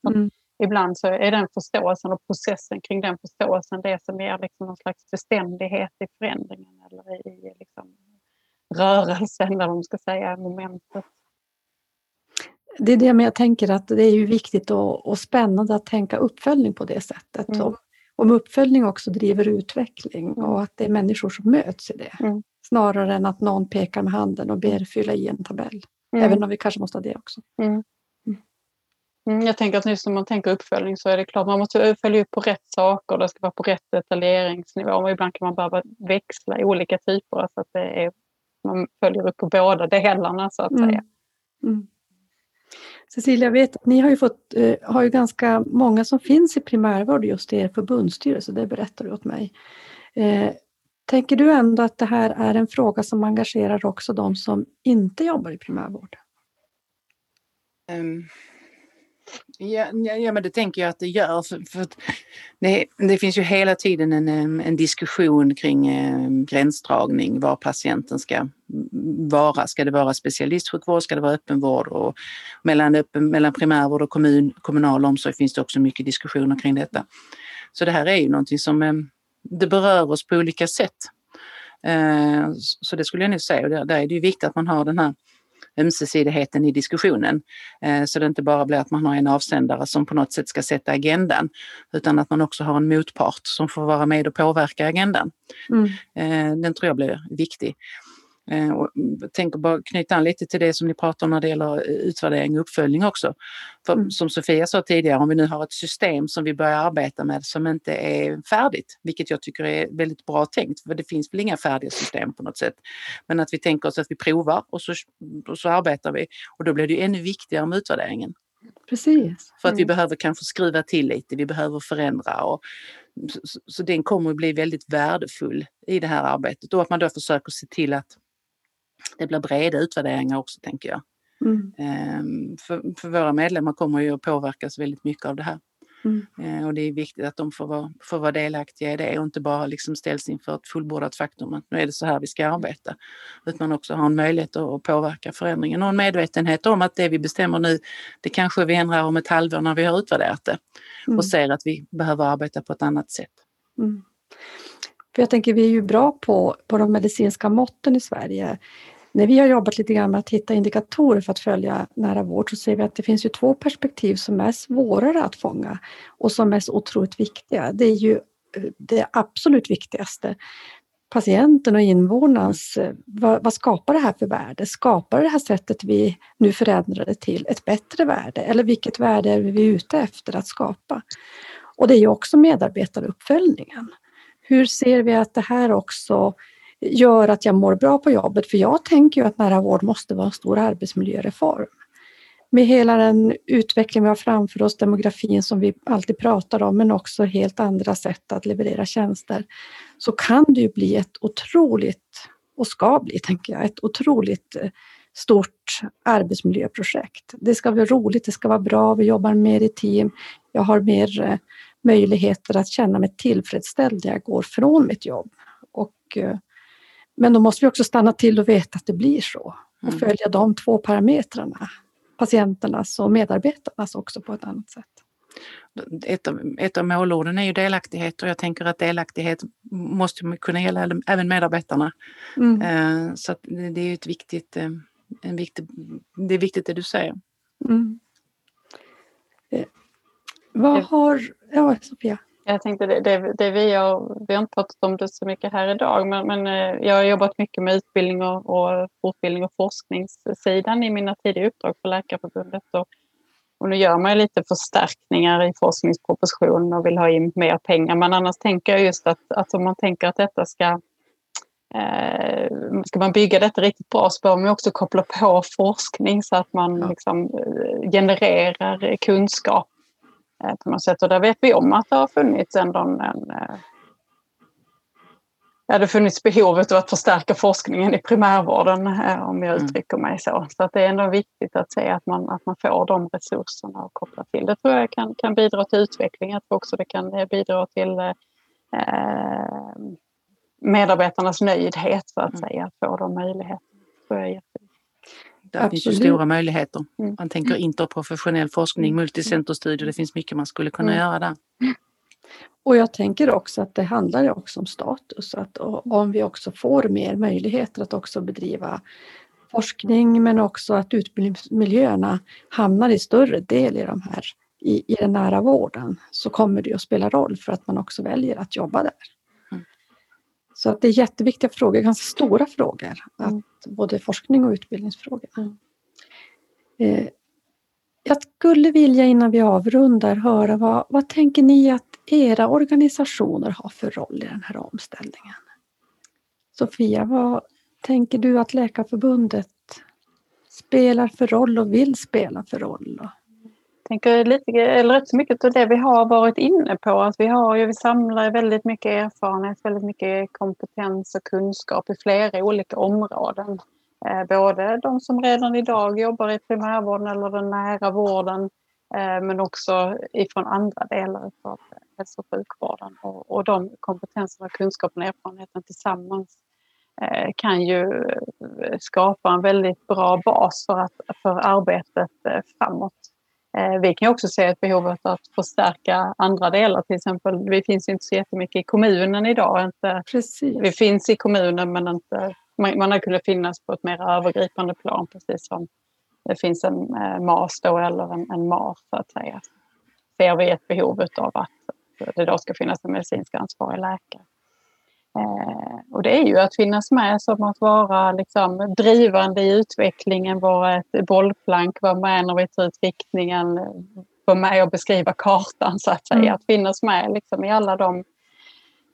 Mm. Ibland så är den förståelsen och processen kring den förståelsen det som ger liksom någon slags beständighet i förändringen eller i liksom, rörelsen, eller vad man ska säga, momentet. Det är det men jag tänker att det är ju viktigt och, och spännande att tänka uppföljning på det sättet. Mm. Och, om uppföljning också driver utveckling och att det är människor som möts i det. Mm. Snarare än att någon pekar med handen och ber fylla i en tabell. Mm. Även om vi kanske måste ha det också. Mm, jag tänker att just när man tänker uppföljning så är det klart man måste följa upp på rätt saker. Det ska vara på rätt detaljeringsnivå. Och ibland kan man behöva växla i olika typer så att det är, man följer upp på båda delarna så att Mm. säga. Mm. Cecilia, jag vet att ni har ju, fått, eh, har ju ganska många som finns i primärvård just i er förbundsstyrelse, det berättar du åt mig. Eh, tänker du ändå att det här är en fråga som engagerar också de som inte jobbar i primärvård? Ehm, Ja, ja, ja, men det tänker jag att det gör. För, för det, det finns ju hela tiden en, en diskussion kring eh, gränsdragning, var patienten ska vara. Ska det vara specialistsjukvård, ska det vara öppenvård? Och mellan, öppen, mellan primärvård och kommun, kommunal omsorg finns det också mycket diskussioner kring detta. Så det här är ju någonting som det berör oss på olika sätt. Eh, så det skulle jag nu säga. Och där, där är det ju viktigt att man har den här ömsesidigheten i diskussionen. Eh, Så det inte bara blir att man har en avsändare som på något sätt ska sätta agendan utan att man också har en motpart som får vara med och påverka agendan. Mm. Eh, Den tror jag blir viktig. Eh, Och jag tänker bara knyta an lite till det som ni pratar om när det gäller utvärdering och uppföljning också. För Mm. som Sofia sa tidigare, om vi nu har ett system som vi börjar arbeta med som inte är färdigt, vilket jag tycker är väldigt bra tänkt, för det finns väl inga färdiga system på något sätt. Men att vi tänker oss att vi provar och så, och så arbetar vi. Och då blir det ju ännu viktigare med utvärderingen. Precis. För att vi Mm. behöver kanske skruva till lite, vi behöver förändra. Och, så- så den kommer att bli väldigt värdefull i det här arbetet. Och att man då försöker se till att det blir breda utvärderingar också, tänker jag. Mm. Ehm, För, för våra medlemmar kommer ju att påverkas väldigt mycket av det här. Mm. Eh, Och det är viktigt att de får vara, får vara delaktiga i det och inte bara liksom ställs inför ett fullbordat faktum att nu är det så här vi ska arbeta. Utan också ha en möjlighet att påverka förändringen och en medvetenhet om att det vi bestämmer nu, det kanske vi ändrar om ett halvår när vi har utvärderat det Mm. och ser att vi behöver arbeta på ett annat sätt. Mm. För jag tänker vi är ju bra på, på de medicinska måtten i Sverige. När vi har jobbat lite grann med att hitta indikatorer för att följa nära vård så ser vi att det finns ju två perspektiv som är svårare att fånga och som är så otroligt viktiga. Det är ju eh, det absolut viktigaste. Patienten och invånarens, eh, vad, vad skapar det här för värde? Skapar det här sättet vi nu förändrade till ett bättre värde? Eller vilket värde är vi ute efter att skapa? Och det är ju också medarbetaruppföljningen. Hur ser vi att det här också gör att jag mår bra på jobbet? För jag tänker ju att nära vård måste vara en stor arbetsmiljöreform. Med hela den utveckling vi har framför oss, demografin som vi alltid pratar om, men också helt andra sätt att leverera tjänster, så kan det ju bli ett otroligt, och ska bli, tänker jag, ett otroligt eh, stort arbetsmiljöprojekt. Det ska vara roligt, det ska vara bra, vi jobbar mer i team, jag har mer eh, möjligheter att känna mig tillfredsställd när jag går från mitt jobb. Och, eh, men då måste vi också stanna till och veta att det blir så och Mm. följa de två parametrarna, patienternas och medarbetarnas också på ett annat sätt. Ett av, ett av målorden är ju delaktighet och jag tänker att delaktighet måste kunna gälla även medarbetarna. Mm. Eh, Så det är ett viktigt, eh, en viktig, det är viktigt det du säger. Mm. Vad har... Ja, Sofia. Jag tänkte det, det, det vi, har, vi har inte pratat om det så mycket här idag men, men eh, jag har jobbat mycket med utbildning och, och fortbildning och forskningssidan i mina tidigare uppdrag för Läkarförbundet. Och, och nu gör man ju lite förstärkningar i forskningspropositionen och vill ha in mer pengar. Men annars tänker jag just att, att om man tänker att detta ska eh, Ska man bygga detta riktigt bra så behöver man också koppla på forskning så att man Ja. liksom, eh, genererar kunskap på något sätt. Och där vet vi om att det har funnits ändå en, en, eh, det funnits behovet av att förstärka forskningen i primärvården eh, om jag Mm. uttrycker mig så. Så att det är ändå viktigt att se att man, att man får de resurserna att koppla till. Det tror jag kan, kan bidra till utveckling. Jag tror också det kan eh, bidra till eh, medarbetarnas nöjdhet så att Mm. säga, att få de möjligheterna. Det tror jag är Där finns ju Absolut. stora möjligheter. Mm. Man tänker interprofessionell forskning, Mm. multicenterstudier, det finns mycket man skulle kunna Mm. göra där. Och jag tänker också att det handlar också om status. Att om vi också får mer möjligheter att också bedriva forskning men också att utbildningsmiljöerna hamnar i större del i de här i, i den nära vården så kommer det att spela roll för att man också väljer att jobba där. Mm. Så att det är jätteviktiga frågor, ganska stora frågor. Att Mm. Både forskning och utbildningsfrågor. Mm. Eh, jag skulle vilja innan vi avrundar höra vad, vad tänker ni att era organisationer har för roll i den här omställningen? Sofia, vad tänker du att Läkarförbundet spelar för roll och vill spela för roll? Tänker lite, eller rätt så mycket av det vi har varit inne på. Att vi, har, ju- vi samlar väldigt mycket erfarenhet, väldigt mycket kompetens och kunskap i flera olika områden. Eh, både de som redan idag jobbar i primärvården eller den nära vården eh, men också ifrån andra delar av hälso och sjukvården. Och, och de kompetenserna, kunskapen och erfarenheten tillsammans eh, kan ju eh, skapa en väldigt bra bas för, att, för arbetet eh, framåt. Eh, Vi kan också se ett behov av att förstärka andra delar. Till exempel, vi finns inte så jättemycket i kommunen idag. Inte, Precis. vi finns i kommunen men inte, man, man har kunnat finnas på ett mer övergripande plan precis som det finns en eh, MAS då eller en, en MAR så att säga. Ser vi ett behov av att det då ska finnas en medicinsk ansvarig läkare. Eh, och det är ju att finnas med som att vara liksom, drivande i utvecklingen, vara ett bollplank, vara med när vi tar ut riktningen, vara med och beskriva kartan så att säga. Mm. Att finnas med liksom, i alla de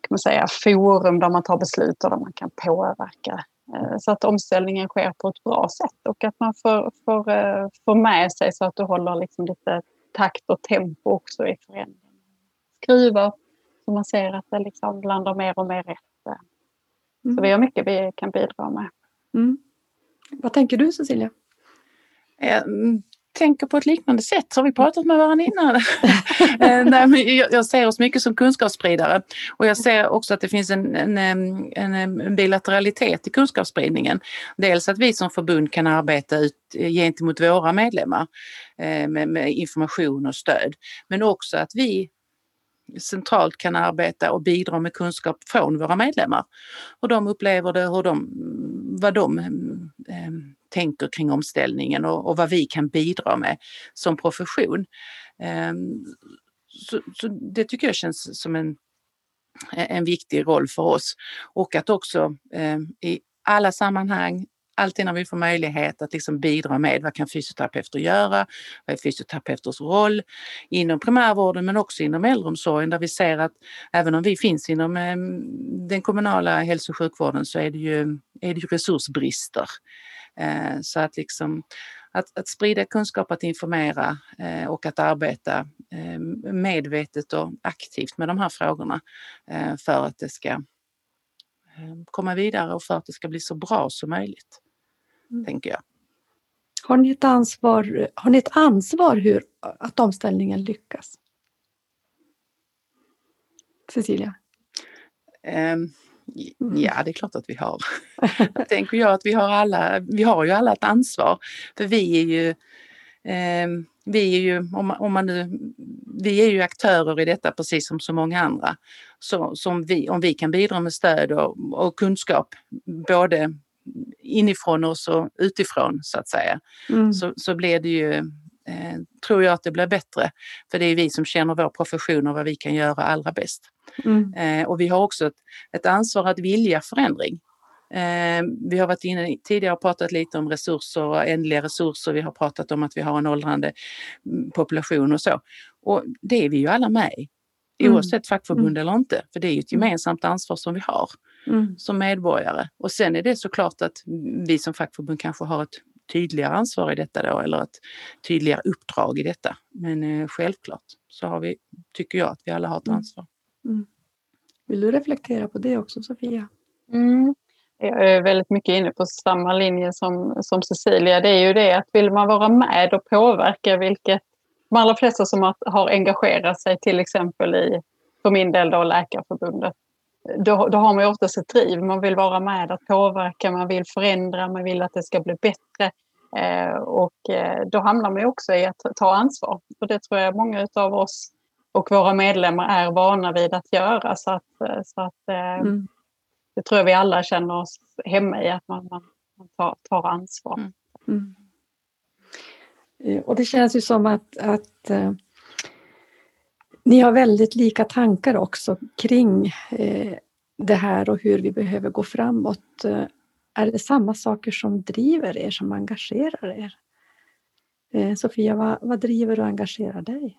kan man säga, forum där man tar beslut och där man kan påverka. Eh, Så att omställningen sker på ett bra sätt och att man får, får, eh, får med sig så att du håller liksom lite takt och tempo också i förändringen. Skruva så man ser att det liksom landar mer och mer rätt. Så Mm. vi har mycket vi kan bidra med. Mm. Vad tänker du Cecilia? Jag mm, tänker på ett liknande sätt. Har vi pratat med varandra innan? Eh, Nej, men jag, ser oss mycket som kunskapsspridare och jag ser också att det finns en, en, en, bilateralitet i kunskapsspridningen. Dels att vi som förbund kan arbeta ut eh, gentemot våra medlemmar eh, med, med information och stöd. Men också att vi centralt kan arbeta och bidra med kunskap från våra medlemmar. Hur de upplever det, hur de, vad de eh, tänker kring omställningen och, och vad vi kan bidra med som profession. Eh, så, så det tycker jag känns som en, en viktig roll för oss. Och att också eh, i alla sammanhang alltid när vi får möjlighet att liksom bidra med vad kan fysioterapeuter göra, vad är fysioterapeuters roll inom primärvården men också inom äldreomsorgen där vi ser att även om vi finns inom eh, den kommunala hälso och sjukvården så är det ju, är det ju resursbrister. Eh, så att liksom att, att sprida kunskap, att informera eh, och att arbeta medvetet och aktivt med de här frågorna för att det ska komma vidare och för att det ska bli så bra som möjligt. Mm. Tänker jag. Har ni ett ansvar, har ni ett ansvar hur, att omställningen lyckas? Cecilia? Ehm, Ja, det är klart att vi har. Jag tänker jag att vi har alla, vi har ju alla ett ansvar. För vi är ju, ehm, vi är ju, om man, om man nu, vi är ju aktörer i detta precis som så många andra. Så, som vi, om vi kan bidra med stöd och, och kunskap, både inifrån oss och utifrån så att säga, Mm. så, så blir det ju, eh, tror jag att det blir bättre. För det är vi som känner vår profession och vad vi kan göra allra bäst. Mm. Eh, och vi har också ett, ett ansvar att vilja förändring. Eh, vi har varit inne tidigare och pratat lite om resurser och ändliga resurser. Vi har pratat om att vi har en åldrande population och så. Och det är vi ju alla med i. Mm. Oavsett fackförbund eller inte. För det är ju ett gemensamt ansvar som vi har Mm. som medborgare. Och sen är det såklart att vi som fackförbund kanske har ett tydligare ansvar i detta då eller ett tydligare uppdrag i detta. Men eh, självklart så har vi, tycker jag att vi alla har ett Mm. ansvar. Vill du reflektera på det också Sofia? Mm. Jag är väldigt mycket inne på samma linje som, som Cecilia. Det är ju det att vill man vara med och påverka, vilket de allra flesta som har engagerat sig till exempel i, för min del då Läkarförbundet, då, då har man ju oftast ett driv. Man vill vara med att påverka, man vill förändra, man vill att det ska bli bättre. Eh, och eh, då hamnar man ju också i att ta ansvar. Och det tror jag många av oss och våra medlemmar är vana vid att göra. Så att, eh, så att eh, mm. det tror jag vi alla känner oss hemma i, att man, man, man tar, tar, ansvar. Mm. Mm. Eh, och det känns ju som att, att eh, ni har väldigt lika tankar också kring eh, det här och hur vi behöver gå framåt. Eh, är det samma saker som driver er, som engagerar er? Eh, Sofia, vad, vad driver och engagerar dig?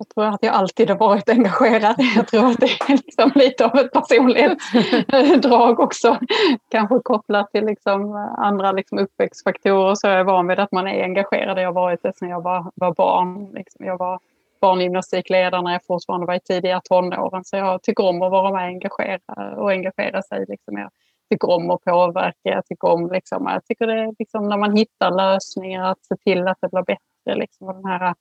Jag tror att jag alltid har varit engagerad. Jag tror att det är liksom lite av ett personlighetsdrag också. Kanske kopplat till liksom andra liksom uppväxtfaktorer. Så jag är van vid att man är engagerad. Jag har varit det sedan jag var, var barn. Liksom jag var barngymnastikledare när jag fortfarande var i tidiga tonåren. Så jag tycker om att vara med och engagera, och engagera sig. Liksom. Jag tycker om att påverka. Jag tycker om liksom, jag tycker det liksom, när man hittar lösningar att se till att det blir bättre. Liksom, och den här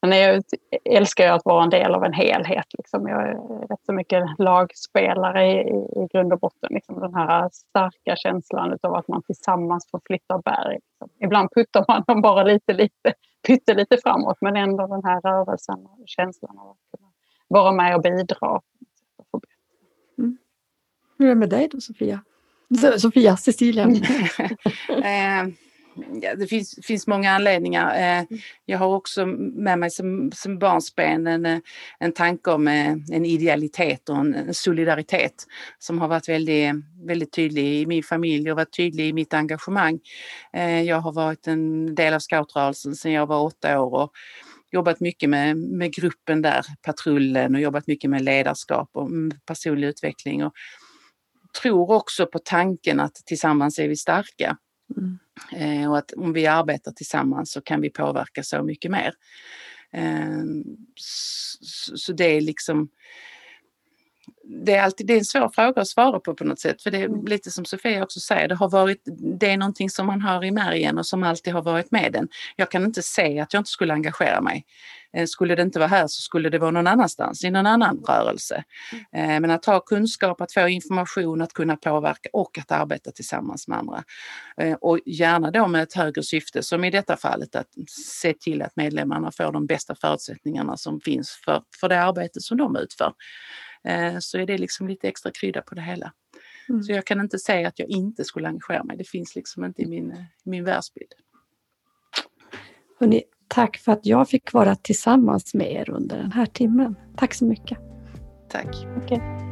Sen jag älskar jag att vara en del av en helhet. Liksom. Jag är rätt så mycket lagspelare i, i grund och botten. Liksom. Den här starka känslan av att man tillsammans får flytta berg. Liksom. Ibland puttar man dem bara lite, lite, pyttelite framåt men ändå den här rörelsen och känslan av att kunna vara med och bidra. Mm. Hur är det med dig då Sofia? Sofia, Cecilia. Ja, det finns, finns många anledningar. Eh, jag har också med mig som, som barnsben en, eh, en tanke om eh, en idealitet och en, solidaritet som har varit väldigt, väldigt tydlig i min familj och varit tydlig i mitt engagemang. Eh, jag har varit en del av scoutrörelsen sedan jag var åtta år och jobbat mycket med, med gruppen där, patrullen och jobbat mycket med ledarskap och mm, personlig utveckling. Och tror också på tanken att tillsammans är vi starka. Mm. Eh, och att om vi arbetar tillsammans så kan vi påverka så mycket mer. Eh, så, så, det är liksom det är, alltid, det är en svår fråga att svara på på något sätt. För det är mm. lite som Sofia också säger, det, har varit, det är någonting som man har i märgen och som alltid har varit med den. Jag kan inte säga att jag inte skulle engagera mig. Eh, skulle det inte vara här så skulle det vara någon annanstans, i någon annan rörelse. Mm. Eh, men att ha kunskap, att få information, att kunna påverka och att arbeta tillsammans med andra. Eh, och gärna då med ett högre syfte, som i detta fallet att se till att medlemmarna får de bästa förutsättningarna som finns för, för det arbete som de utför. Så är det liksom lite extra krydda på det hela. Mm. Så jag kan inte säga att jag inte skulle engagera mig. Det finns liksom inte i min, min världsbild. Hörrni, Tack för att jag fick vara tillsammans med er under den här timmen. Tack så mycket. Tack. Okay.